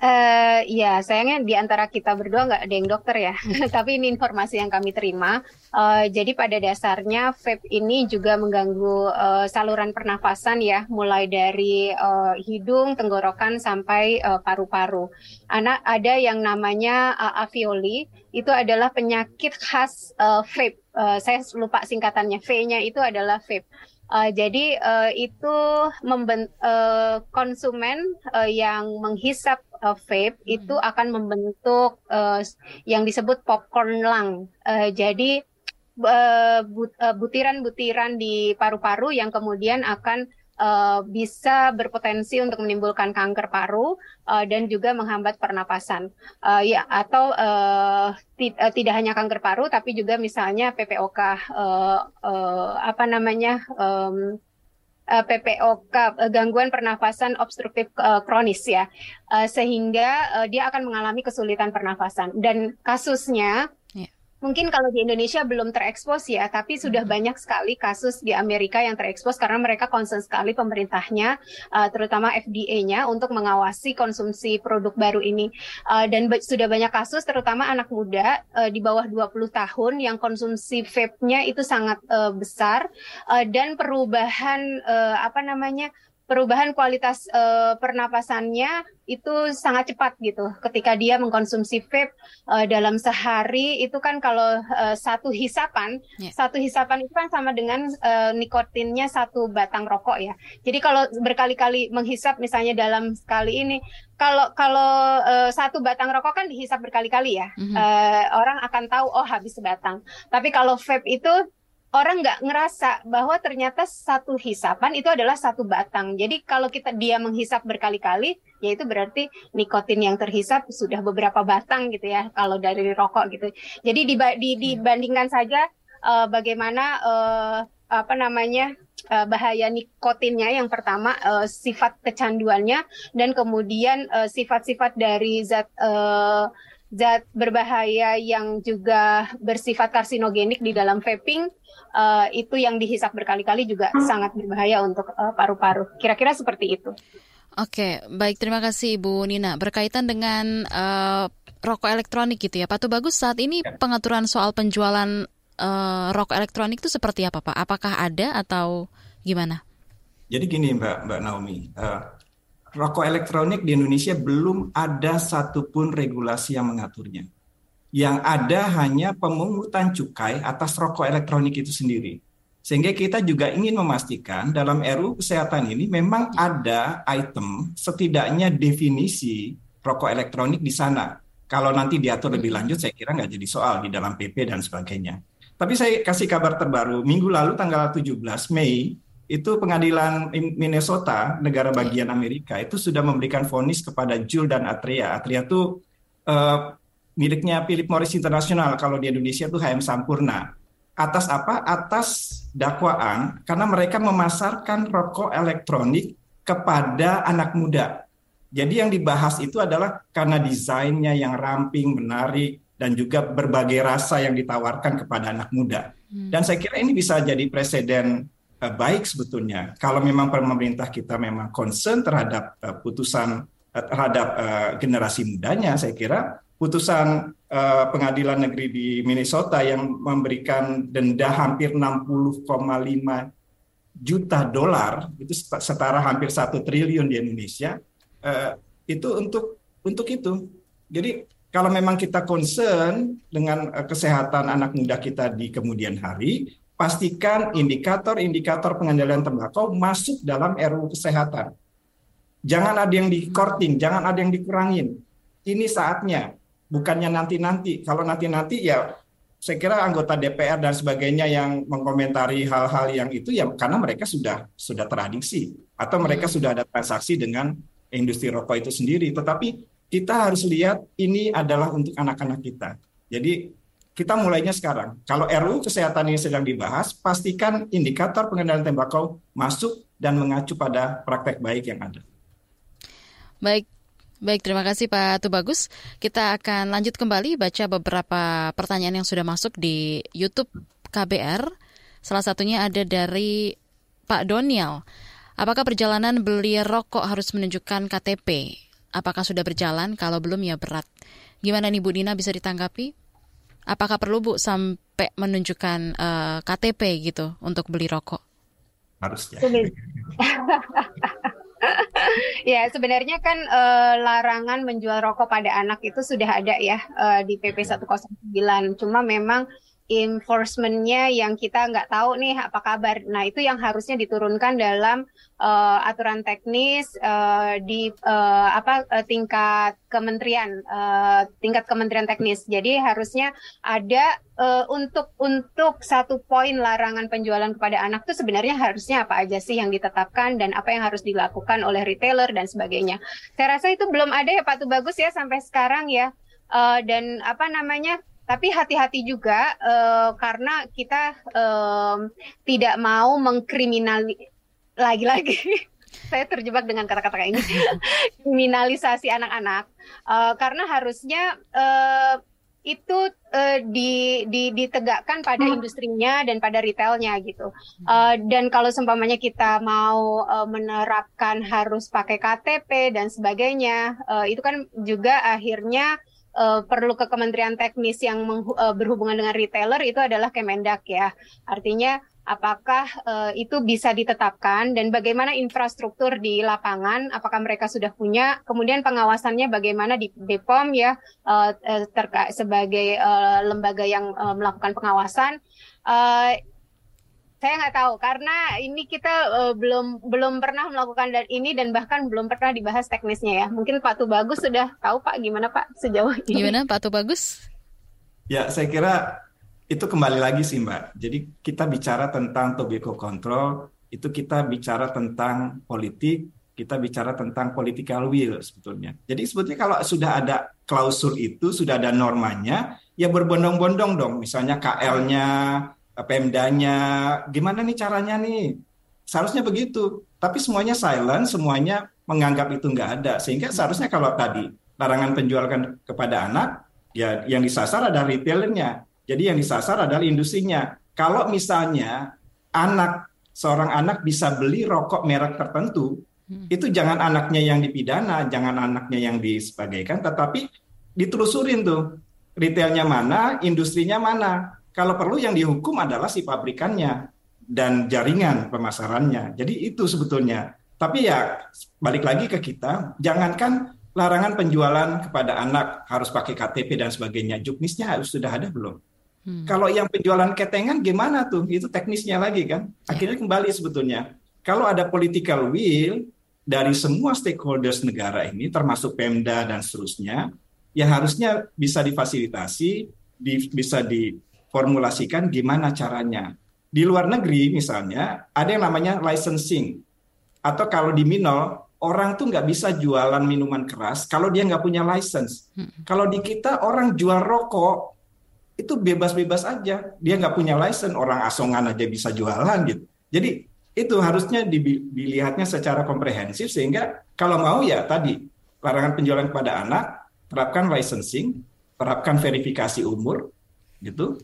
Uh, ya, sayangnya di antara kita berdua nggak ada yang dokter ya. Tapi ini informasi yang kami terima. Uh, jadi pada dasarnya vape ini juga mengganggu uh, saluran pernafasan ya, mulai dari uh, hidung, tenggorokan sampai paru-paru. Anak ada yang namanya uh, avioli, itu adalah penyakit khas uh, vape. Uh, saya lupa singkatannya. V-nya itu adalah vape. Uh, jadi uh, itu memben uh, konsumen uh, yang menghisap uh, vape hmm. itu akan membentuk uh, yang disebut popcorn lung. Uh, jadi butiran-butiran uh, di paru-paru yang kemudian akan uh, bisa berpotensi untuk menimbulkan kanker paru uh, dan juga menghambat pernapasan. Uh, ya atau uh, uh, tidak hanya kanker paru tapi juga misalnya PPOK uh, uh, apa namanya um, PPOK gangguan pernafasan obstruktif kronis ya sehingga dia akan mengalami kesulitan pernafasan dan kasusnya mungkin kalau di Indonesia belum terekspos ya, tapi sudah hmm. banyak sekali kasus di Amerika yang terekspos karena mereka concern sekali pemerintahnya, uh, terutama FDA-nya untuk mengawasi konsumsi produk baru ini. Uh, dan sudah banyak kasus, terutama anak muda uh, di bawah 20 tahun yang konsumsi vape-nya itu sangat uh, besar uh, dan perubahan uh, apa namanya perubahan kualitas uh, pernapasannya itu sangat cepat gitu. Ketika dia mengkonsumsi vape uh, dalam sehari itu kan kalau uh, satu hisapan, yeah. satu hisapan itu kan sama dengan uh, nikotinnya satu batang rokok ya. Jadi kalau berkali-kali menghisap misalnya dalam sekali ini, kalau kalau uh, satu batang rokok kan dihisap berkali-kali ya, mm -hmm. uh, orang akan tahu oh habis sebatang. Tapi kalau vape itu orang nggak ngerasa bahwa ternyata satu hisapan itu adalah satu batang. Jadi kalau kita dia menghisap berkali-kali, ya itu berarti nikotin yang terhisap sudah beberapa batang gitu ya. Kalau dari rokok gitu. Jadi di, di, dibandingkan saja uh, bagaimana uh, apa namanya uh, bahaya nikotinnya yang pertama uh, sifat kecanduannya dan kemudian sifat-sifat uh, dari zat uh, zat berbahaya yang juga bersifat karsinogenik di dalam vaping uh, itu yang dihisap berkali-kali juga sangat berbahaya untuk uh, paru-paru. Kira-kira seperti itu. Oke, baik terima kasih Ibu Nina. Berkaitan dengan uh, rokok elektronik gitu ya, Pak Bagus saat ini ya. pengaturan soal penjualan uh, rokok elektronik itu seperti apa Pak? Apakah ada atau gimana? Jadi gini Mbak Mbak Naomi, uh, rokok elektronik di Indonesia belum ada satupun regulasi yang mengaturnya. Yang ada hanya pemungutan cukai atas rokok elektronik itu sendiri. Sehingga kita juga ingin memastikan dalam RU kesehatan ini memang ada item setidaknya definisi rokok elektronik di sana. Kalau nanti diatur lebih lanjut saya kira nggak jadi soal di dalam PP dan sebagainya. Tapi saya kasih kabar terbaru, minggu lalu tanggal 17 Mei itu pengadilan Minnesota, negara bagian Amerika, itu sudah memberikan vonis kepada Jul dan Atria. Atria itu uh, miliknya Philip Morris International, kalau di Indonesia itu HM Sampurna. Atas apa? Atas dakwaan karena mereka memasarkan rokok elektronik kepada anak muda. Jadi yang dibahas itu adalah karena desainnya yang ramping, menarik, dan juga berbagai rasa yang ditawarkan kepada anak muda. Hmm. Dan saya kira ini bisa jadi presiden uh, baik sebetulnya. Kalau memang pemerintah kita memang concern terhadap uh, putusan uh, terhadap generasi mudanya saya kira putusan pengadilan negeri di Minnesota yang memberikan denda hampir 60,5 juta dolar itu setara hampir satu triliun di Indonesia itu untuk untuk itu. Jadi kalau memang kita concern dengan kesehatan anak muda kita di kemudian hari pastikan indikator-indikator pengendalian tembakau masuk dalam RUU kesehatan. Jangan ada yang di-korting, jangan ada yang dikurangin. Ini saatnya, bukannya nanti-nanti. Kalau nanti-nanti ya saya kira anggota DPR dan sebagainya yang mengomentari hal-hal yang itu ya karena mereka sudah sudah teradiksi atau mereka hmm. sudah ada transaksi dengan industri rokok itu sendiri. Tetapi kita harus lihat ini adalah untuk anak-anak kita. Jadi kita mulainya sekarang. Kalau RUU kesehatan ini sedang dibahas, pastikan indikator pengendalian tembakau masuk dan mengacu pada praktek baik yang ada. Baik, Baik, terima kasih Pak Tubagus. Kita akan lanjut kembali baca beberapa pertanyaan yang sudah masuk di YouTube KBR. Salah satunya ada dari Pak Donial. Apakah perjalanan beli rokok harus menunjukkan KTP? apakah sudah berjalan? Kalau belum ya berat. Gimana nih Bu Nina bisa ditanggapi? Apakah perlu Bu sampai menunjukkan uh, eh, KTP gitu untuk beli rokok? Harusnya. ya sebenarnya kan uh, larangan menjual rokok pada anak itu sudah ada ya uh, di PP 109. Cuma memang enforcementnya yang kita nggak tahu nih apa kabar. Nah itu yang harusnya diturunkan dalam uh, aturan teknis uh, di uh, apa tingkat kementerian, uh, tingkat kementerian teknis. Jadi harusnya ada uh, untuk untuk satu poin larangan penjualan kepada anak itu sebenarnya harusnya apa aja sih yang ditetapkan dan apa yang harus dilakukan oleh retailer dan sebagainya. Saya rasa itu belum ada ya Pak Tuh bagus ya sampai sekarang ya. Uh, dan apa namanya tapi hati-hati juga uh, karena kita um, tidak mau mengkriminali lagi-lagi saya terjebak dengan kata-kata ini kriminalisasi anak-anak uh, karena harusnya uh, itu uh, di, di, ditegakkan pada hmm. industrinya dan pada retailnya gitu. Uh, dan kalau seumpamanya kita mau uh, menerapkan harus pakai KTP dan sebagainya, uh, itu kan juga akhirnya uh, perlu ke kementerian teknis yang uh, berhubungan dengan retailer itu adalah Kemendak ya. Artinya apakah uh, itu bisa ditetapkan dan bagaimana infrastruktur di lapangan apakah mereka sudah punya kemudian pengawasannya bagaimana di BPOM ya uh, terkait sebagai uh, lembaga yang uh, melakukan pengawasan uh, saya nggak tahu karena ini kita uh, belum belum pernah melakukan dan ini dan bahkan belum pernah dibahas teknisnya ya. Mungkin Pak Tubagus sudah tahu Pak gimana Pak sejauh ini. Gimana Pak Tubagus? Ya saya kira itu kembali lagi sih Mbak. Jadi kita bicara tentang tobacco control itu kita bicara tentang politik, kita bicara tentang political will sebetulnya. Jadi sebetulnya kalau sudah ada klausul itu, sudah ada normanya, ya berbondong-bondong dong. Misalnya KL-nya, Pemdanya, gimana nih caranya nih? Seharusnya begitu. Tapi semuanya silent, semuanya menganggap itu nggak ada. Sehingga seharusnya kalau tadi larangan penjualan kepada anak, ya yang disasar adalah retailernya. Jadi yang disasar adalah industrinya. Kalau misalnya anak seorang anak bisa beli rokok merek tertentu, hmm. itu jangan anaknya yang dipidana, jangan anaknya yang disebagaikan, tetapi ditelusurin tuh retailnya mana, industrinya mana. Kalau perlu yang dihukum adalah si pabrikannya dan jaringan pemasarannya. Jadi itu sebetulnya. Tapi ya balik lagi ke kita, jangankan larangan penjualan kepada anak harus pakai KTP dan sebagainya. Juknisnya harus sudah ada belum? Hmm. Kalau yang penjualan ketengan gimana tuh? Itu teknisnya lagi kan. Ya. Akhirnya kembali sebetulnya. Kalau ada political will dari semua stakeholders negara ini, termasuk Pemda dan seterusnya, ya harusnya bisa difasilitasi, di, bisa di formulasikan gimana caranya. Di luar negeri misalnya ada yang namanya licensing atau kalau di Minol orang tuh nggak bisa jualan minuman keras kalau dia nggak punya license. Hmm. Kalau di kita orang jual rokok itu bebas-bebas aja, dia nggak punya license, orang asongan aja bisa jualan gitu. Jadi itu harusnya dilihatnya secara komprehensif sehingga kalau mau ya tadi larangan penjualan kepada anak, terapkan licensing, terapkan verifikasi umur gitu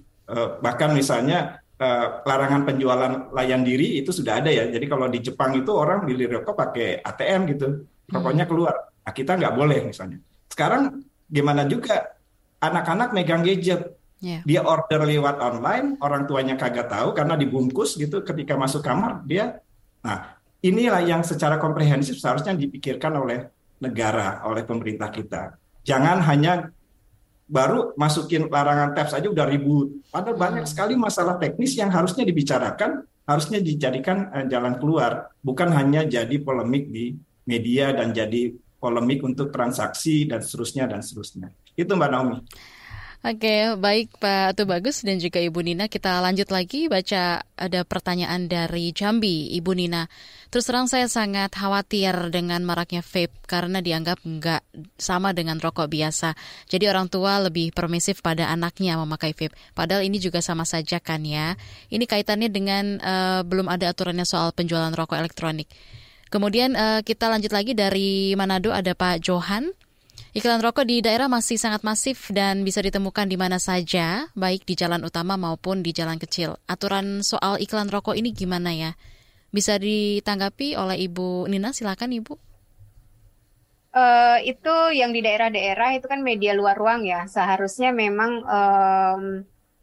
bahkan misalnya uh, larangan penjualan layan diri itu sudah ada ya. Jadi kalau di Jepang itu orang beli rokok pakai ATM gitu, rokoknya hmm. keluar. Nah, kita nggak boleh misalnya. Sekarang gimana juga anak-anak megang gadget, yeah. dia order lewat online, orang tuanya kagak tahu karena dibungkus gitu ketika masuk kamar dia. Nah inilah yang secara komprehensif seharusnya dipikirkan oleh negara, oleh pemerintah kita. Jangan hanya baru masukin larangan tabs aja udah ribut. Padahal hmm. banyak sekali masalah teknis yang harusnya dibicarakan, harusnya dijadikan uh, jalan keluar, bukan hanya jadi polemik di media dan jadi polemik untuk transaksi dan seterusnya dan seterusnya. Itu Mbak Naomi. Oke, baik Pak Atu Bagus dan juga Ibu Nina. Kita lanjut lagi baca ada pertanyaan dari Jambi, Ibu Nina. Terus terang saya sangat khawatir dengan maraknya vape karena dianggap nggak sama dengan rokok biasa. Jadi orang tua lebih permisif pada anaknya memakai vape. Padahal ini juga sama saja kan ya. Ini kaitannya dengan uh, belum ada aturannya soal penjualan rokok elektronik. Kemudian uh, kita lanjut lagi dari Manado ada Pak Johan. Iklan rokok di daerah masih sangat masif dan bisa ditemukan di mana saja, baik di jalan utama maupun di jalan kecil. Aturan soal iklan rokok ini gimana ya? Bisa ditanggapi oleh Ibu Nina, silakan Ibu. uh, itu yang di daerah-daerah itu kan media luar ruang ya. Seharusnya memang um,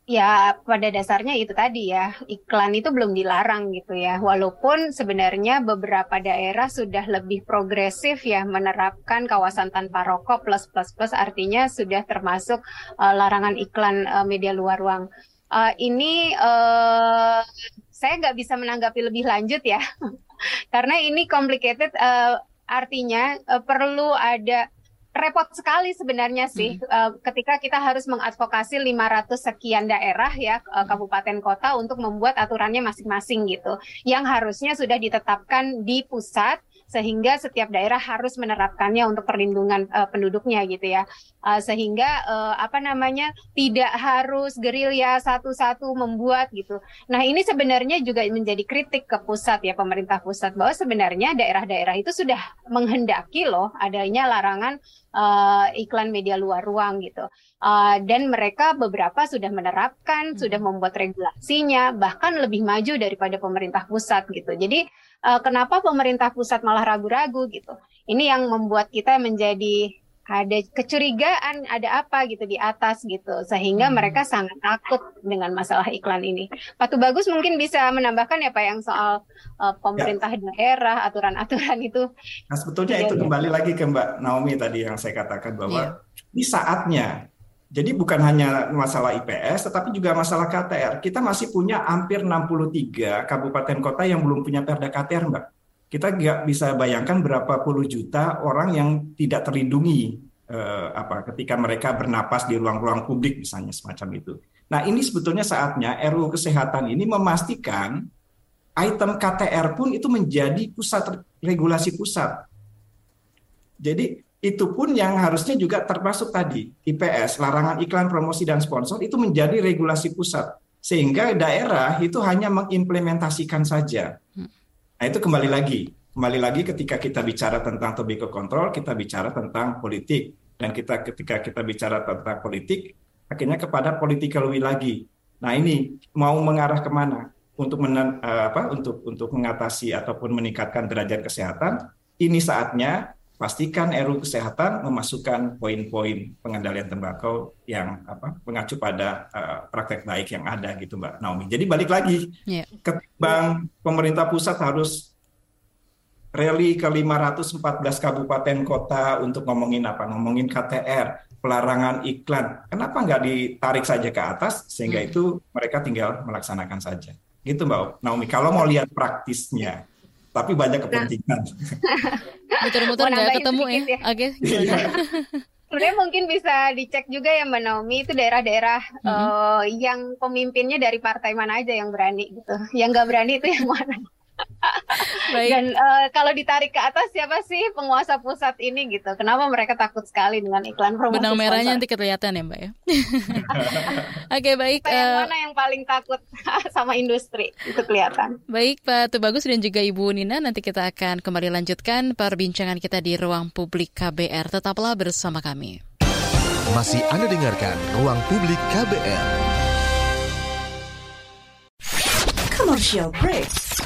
ya pada dasarnya itu tadi ya iklan itu belum dilarang gitu ya. Walaupun sebenarnya beberapa daerah sudah lebih progresif ya menerapkan kawasan tanpa rokok plus plus plus artinya sudah termasuk uh, larangan iklan uh, media luar ruang uh, ini uh, saya nggak bisa menanggapi lebih lanjut ya. Karena ini complicated uh, artinya uh, perlu ada repot sekali sebenarnya sih. Hmm. uh, ketika kita harus mengadvokasi 500 sekian daerah ya uh, kabupaten kota untuk membuat aturannya masing-masing gitu. Yang harusnya sudah ditetapkan di pusat sehingga setiap daerah harus menerapkannya untuk perlindungan uh, penduduknya gitu ya. Uh, sehingga uh, apa namanya tidak harus gerilya satu-satu membuat gitu. Nah ini sebenarnya juga menjadi kritik ke pusat ya pemerintah pusat bahwa sebenarnya daerah-daerah itu sudah menghendaki loh adanya larangan uh, iklan media luar ruang gitu uh, dan mereka beberapa sudah menerapkan hmm. sudah membuat regulasinya bahkan lebih maju daripada pemerintah pusat gitu jadi uh, kenapa pemerintah pusat malah ragu-ragu gitu. Ini yang membuat kita menjadi ada kecurigaan ada apa gitu di atas gitu sehingga hmm. mereka sangat takut dengan masalah iklan ini. Patu Bagus mungkin bisa menambahkan ya Pak yang soal uh, pemerintah ya. daerah aturan-aturan itu. Nah sebetulnya ya, itu ya. kembali lagi ke Mbak Naomi tadi yang saya katakan bahwa ya. ini saatnya jadi bukan hanya masalah IPS, tetapi juga masalah KTR. Kita masih punya hampir 63 kabupaten kota yang belum punya perda KTR, Mbak. Kita nggak bisa bayangkan berapa puluh juta orang yang tidak terlindungi eh, apa ketika mereka bernapas di ruang-ruang publik misalnya semacam itu. Nah ini sebetulnya saatnya RUU Kesehatan ini memastikan item KTR pun itu menjadi pusat regulasi pusat. Jadi itu pun yang harusnya juga termasuk tadi IPS larangan iklan promosi dan sponsor itu menjadi regulasi pusat sehingga daerah itu hanya mengimplementasikan saja. Hmm. Nah itu kembali lagi kembali lagi ketika kita bicara tentang tobacco control kita bicara tentang politik dan kita ketika kita bicara tentang politik akhirnya kepada political will lagi. Nah ini mau mengarah ke mana untuk menen, uh, apa untuk untuk mengatasi ataupun meningkatkan derajat kesehatan ini saatnya pastikan RU kesehatan memasukkan poin-poin pengendalian tembakau yang apa mengacu pada uh, praktek baik yang ada gitu Mbak Naomi. Jadi balik lagi yeah. ketimbang pemerintah pusat harus rally ke 514 kabupaten kota untuk ngomongin apa? Ngomongin KTR, pelarangan iklan. Kenapa nggak ditarik saja ke atas sehingga hmm. itu mereka tinggal melaksanakan saja. Gitu Mbak Naomi. Kalau mau lihat praktisnya tapi banyak nah. kepentingan. Muter-muter nggak ketemu ya? ya. Oke. Okay, Sebenarnya mungkin bisa dicek juga ya Mbak Naomi itu daerah-daerah mm -hmm. uh, yang pemimpinnya dari partai mana aja yang berani gitu. Yang nggak berani itu yang mana? Baik. Dan uh, kalau ditarik ke atas siapa sih penguasa pusat ini gitu? Kenapa mereka takut sekali dengan iklan promosi? Benang merahnya nanti kelihatan ya Mbak ya. Oke okay, baik. Yang uh, mana yang paling takut sama industri itu kelihatan. Baik Pak Tubagus dan juga Ibu Nina nanti kita akan kembali lanjutkan perbincangan kita di ruang publik KBR. Tetaplah bersama kami. Masih Anda dengarkan ruang publik KBR. Commercial break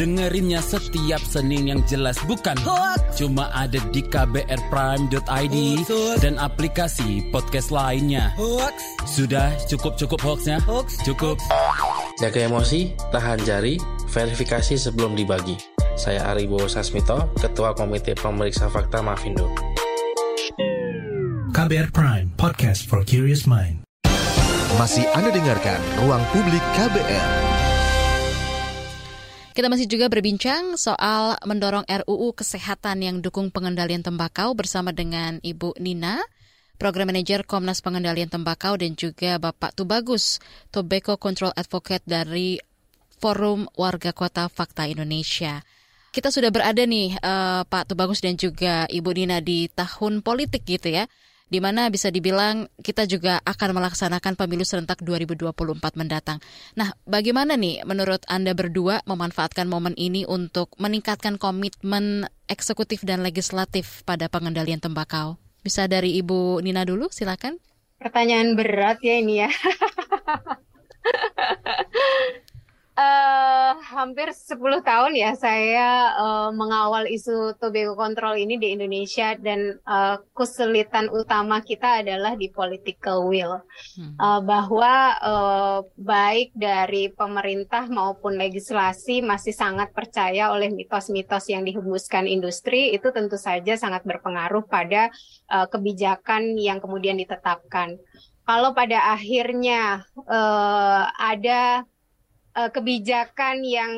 Dengerinnya setiap Senin yang jelas bukan hoax. Cuma ada di kbrprime.id dan aplikasi podcast lainnya. Hoax. Sudah cukup-cukup hoaxnya? Hoax. Cukup. Jaga emosi, tahan jari, verifikasi sebelum dibagi. Saya Aribo Sasmito, Ketua Komite Pemeriksa Fakta Mafindo. KBR Prime, podcast for curious mind. Masih Anda dengarkan Ruang Publik KBR. Kita masih juga berbincang soal mendorong RUU Kesehatan yang dukung pengendalian tembakau bersama dengan Ibu Nina, Program Manager Komnas Pengendalian Tembakau dan juga Bapak Tubagus, Tobacco Control Advocate dari Forum Warga Kota Fakta Indonesia. kita sudah berada nih uh, Pak Tubagus dan juga Ibu Nina di tahun politik gitu ya di mana bisa dibilang kita juga akan melaksanakan pemilu serentak 2024 mendatang. Nah, bagaimana nih menurut Anda berdua memanfaatkan momen ini untuk meningkatkan komitmen eksekutif dan legislatif pada pengendalian tembakau? Bisa dari Ibu Nina dulu, silakan. Pertanyaan berat ya ini ya. uh, hampir 10 tahun ya saya uh, mengawal isu tobacco control ini di Indonesia dan uh, kesulitan utama kita adalah di political will hmm. uh, bahwa uh, baik dari pemerintah maupun legislasi masih sangat percaya oleh mitos-mitos yang dihembuskan industri itu tentu saja sangat berpengaruh pada uh, kebijakan yang kemudian ditetapkan. Kalau pada akhirnya uh, ada uh, kebijakan yang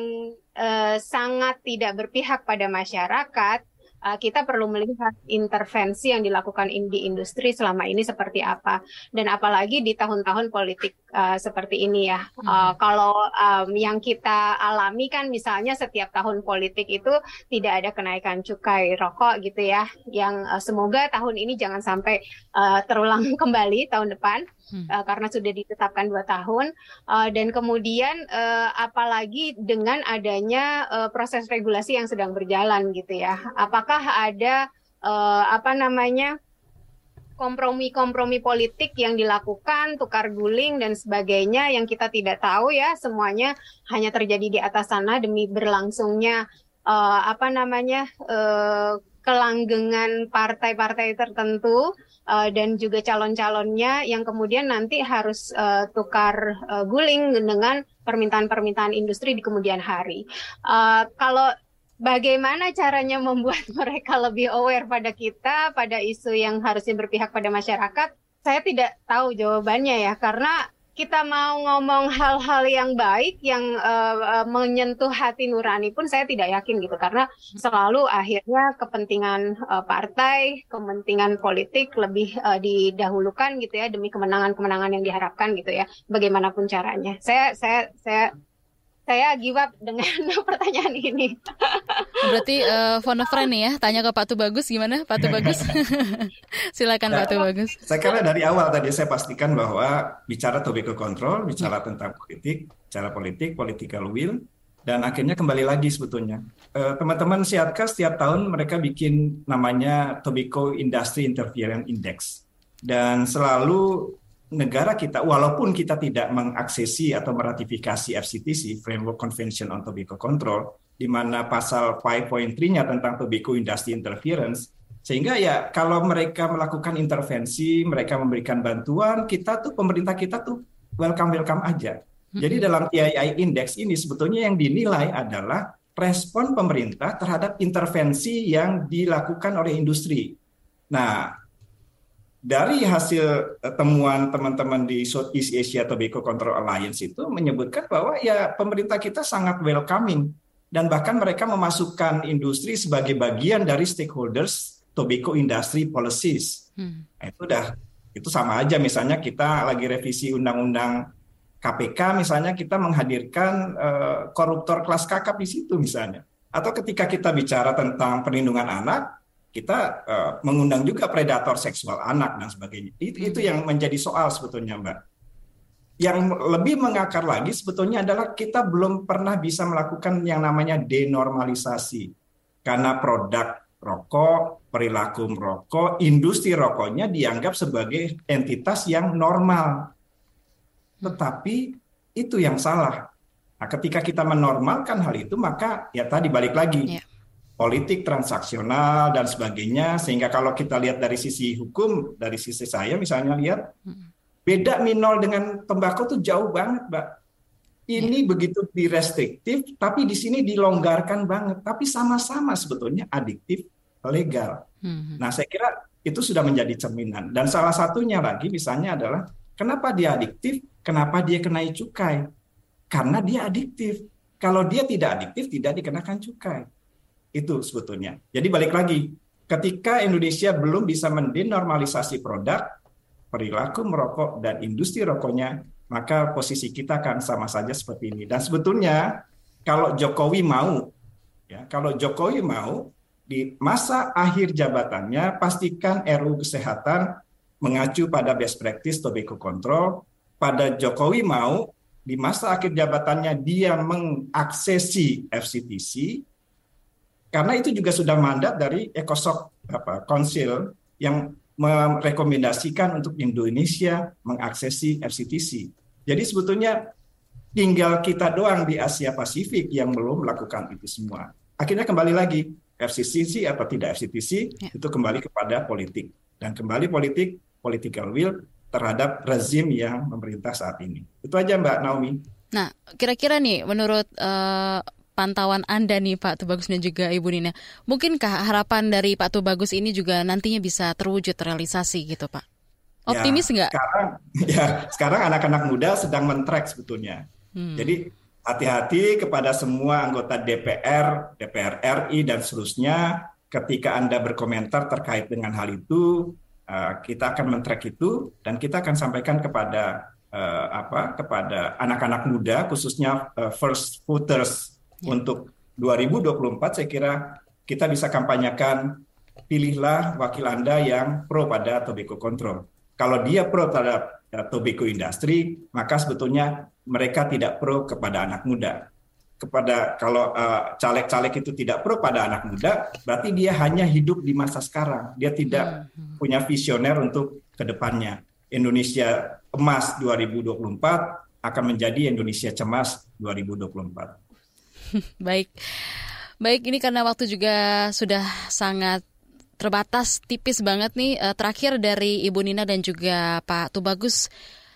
uh, sangat tidak berpihak pada masyarakat, uh, kita perlu melihat intervensi yang dilakukan di industri selama ini seperti apa dan apalagi di tahun-tahun politik uh, seperti ini ya. Hmm. Uh, kalau um, yang kita alami kan misalnya setiap tahun politik itu tidak ada kenaikan cukai rokok gitu ya, yang uh, semoga tahun ini jangan sampai uh, terulang kembali tahun depan hmm. uh, karena sudah ditetapkan dua tahun uh, dan kemudian uh, apalagi dengan adanya uh, proses regulasi yang sedang berjalan gitu ya apakah ada uh, apa namanya kompromi-kompromi politik yang dilakukan, tukar guling dan sebagainya yang kita tidak tahu ya semuanya hanya terjadi di atas sana demi berlangsungnya uh, apa namanya uh, kelanggengan partai-partai tertentu uh, dan juga calon-calonnya yang kemudian nanti harus uh, tukar uh, guling dengan permintaan-permintaan industri di kemudian hari. Uh, kalau bagaimana caranya membuat mereka lebih aware pada kita, pada isu yang harusnya berpihak pada masyarakat, saya tidak tahu jawabannya ya, karena kita mau ngomong hal-hal yang baik yang uh, uh, menyentuh hati nurani pun saya tidak yakin gitu karena selalu akhirnya kepentingan uh, partai, kepentingan politik lebih uh, didahulukan gitu ya demi kemenangan-kemenangan yang diharapkan gitu ya bagaimanapun caranya. Saya saya saya saya give dengan pertanyaan ini. Berarti uh, phone a friend nih ya, tanya ke Pak Tubagus gimana Pak Tubagus? Silakan nah, Pak Tubagus. Saya kira dari awal tadi saya pastikan bahwa bicara tobacco control, bicara tentang politik, bicara politik, political will, dan akhirnya kembali lagi sebetulnya. Uh, teman-teman Siatka setiap tahun mereka bikin namanya Tobacco Industry Interference Index. Dan selalu negara kita, walaupun kita tidak mengaksesi atau meratifikasi FCTC (Framework Convention on Tobacco Control), di mana pasal 5.3-nya tentang tobacco industry interference, sehingga ya kalau mereka melakukan intervensi, mereka memberikan bantuan, kita tuh pemerintah kita tuh welcome welcome aja. Jadi dalam TII index ini sebetulnya yang dinilai adalah respon pemerintah terhadap intervensi yang dilakukan oleh industri. Nah, dari hasil eh, temuan teman-teman di Southeast Asia Tobacco Control Alliance itu menyebutkan bahwa ya pemerintah kita sangat welcoming dan bahkan mereka memasukkan industri sebagai bagian dari stakeholders tobacco industry policies. Hmm. Nah, itu udah itu sama aja misalnya kita lagi revisi undang-undang KPK misalnya kita menghadirkan uh, koruptor kelas kakap di situ misalnya. Atau ketika kita bicara tentang perlindungan anak, kita uh, mengundang juga predator seksual anak dan sebagainya. Itu, itu yang menjadi soal sebetulnya, Mbak. Yang lebih mengakar lagi sebetulnya adalah kita belum pernah bisa melakukan yang namanya denormalisasi. Karena produk rokok, perilaku merokok, industri rokoknya dianggap sebagai entitas yang normal. Tetapi itu yang salah. Nah, ketika kita menormalkan hal itu, maka ya tadi balik lagi. Yeah politik transaksional dan sebagainya sehingga kalau kita lihat dari sisi hukum dari sisi saya misalnya lihat beda minol dengan tembakau itu jauh banget mbak. Ini ya. begitu direstriktif tapi di sini dilonggarkan banget. Tapi sama-sama sebetulnya adiktif legal. Hmm. nah saya kira itu sudah menjadi cerminan. Dan salah satunya lagi misalnya adalah kenapa dia adiktif? Kenapa dia kenai cukai? Karena dia adiktif. Kalau dia tidak adiktif tidak dikenakan cukai. Itu sebetulnya. Jadi balik lagi, ketika Indonesia belum bisa mendenormalisasi produk, perilaku merokok dan industri rokoknya, maka posisi kita akan sama saja seperti ini. Dan sebetulnya kalau Jokowi mau Ya, kalau Jokowi mau di masa akhir jabatannya pastikan RU kesehatan mengacu pada best practice tobacco control. Pada Jokowi mau di masa akhir jabatannya dia mengaksesi FCTC karena itu juga sudah mandat dari ECOSOC apa Council yang merekomendasikan untuk Indonesia mengaksesi FCTC. Jadi sebetulnya tinggal kita doang di Asia Pasifik yang belum melakukan itu semua. Akhirnya kembali lagi FCTC atau tidak FCTC ya. itu kembali kepada politik dan kembali politik political will terhadap rezim yang memerintah saat ini. Itu aja Mbak Naomi. Nah, kira-kira nih menurut uh, pantauan Anda nih Pak Tubagus dan juga Ibu Nina, mungkinkah harapan dari Pak Tubagus ini juga nantinya bisa terwujud realisasi gitu Pak? Ya, Optimis nggak? Ya, sekarang, ya, sekarang anak-anak muda sedang mentrek sebetulnya. Hmm. Jadi hati-hati kepada semua anggota DPR, DPR RI dan seterusnya ketika Anda berkomentar terkait dengan hal itu, uh, kita akan mentrek itu dan kita akan sampaikan kepada uh, apa kepada anak-anak muda khususnya uh, first voters ya. untuk 2024 saya kira kita bisa kampanyekan pilihlah wakil Anda yang pro pada tobacco control. Kalau dia pro terhadap tobacco industry, maka sebetulnya mereka tidak pro kepada anak muda. Kepada kalau uh, caleg-caleg itu tidak pro pada anak muda, berarti dia hanya hidup di masa sekarang. Dia tidak hmm. punya visioner untuk ke depannya. Indonesia emas 2024 akan menjadi Indonesia cemas 2024. Baik. Baik, ini karena waktu juga sudah sangat terbatas tipis banget nih. Uh, terakhir dari Ibu Nina dan juga Pak Tubagus,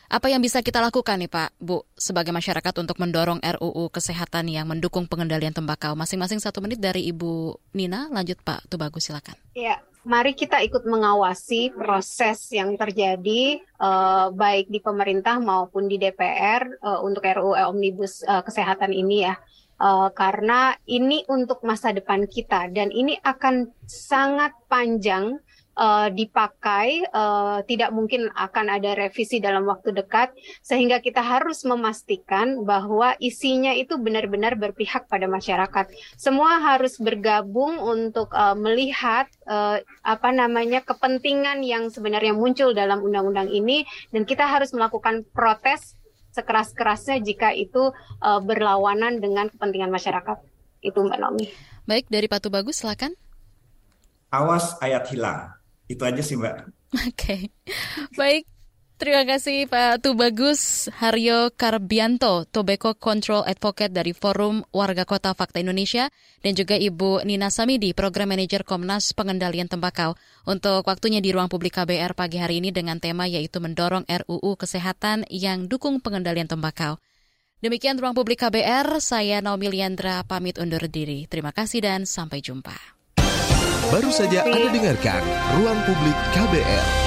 apa yang bisa kita lakukan nih Pak, Bu, sebagai masyarakat untuk mendorong RUU kesehatan yang mendukung pengendalian tembakau? Masing-masing satu menit dari Ibu Nina, lanjut Pak Tubagus, silakan. Ya, mari kita ikut mengawasi proses yang terjadi uh, baik di pemerintah maupun di DPR uh, untuk RUU Omnibus uh, kesehatan ini ya uh, karena ini untuk masa depan kita dan ini akan sangat panjang uh, dipakai, uh, tidak mungkin akan ada revisi dalam waktu dekat, sehingga kita harus memastikan bahwa isinya itu benar-benar berpihak pada masyarakat. Semua harus bergabung untuk uh, melihat uh, apa namanya kepentingan yang sebenarnya muncul dalam undang-undang ini, dan kita harus melakukan protes sekeras-kerasnya jika itu uh, berlawanan dengan kepentingan masyarakat. Itu Mbak Nomi. Baik, dari Patu Bagus silakan. Awas ayat hilang. Itu aja sih Mbak. Oke. Okay. Baik, Terima kasih Pak Tubagus Haryo Karbianto, Tobacco Control Advocate dari Forum Warga Kota Fakta Indonesia, dan juga Ibu Nina Samidi, Program Manager Komnas Pengendalian Tembakau, untuk waktunya di ruang publik KBR pagi hari ini dengan tema yaitu mendorong RUU Kesehatan yang dukung pengendalian tembakau. Demikian ruang publik KBR, saya Naomi Liandra pamit undur diri. Terima kasih dan sampai jumpa. Baru saja Anda dengarkan Ruang Publik KBR.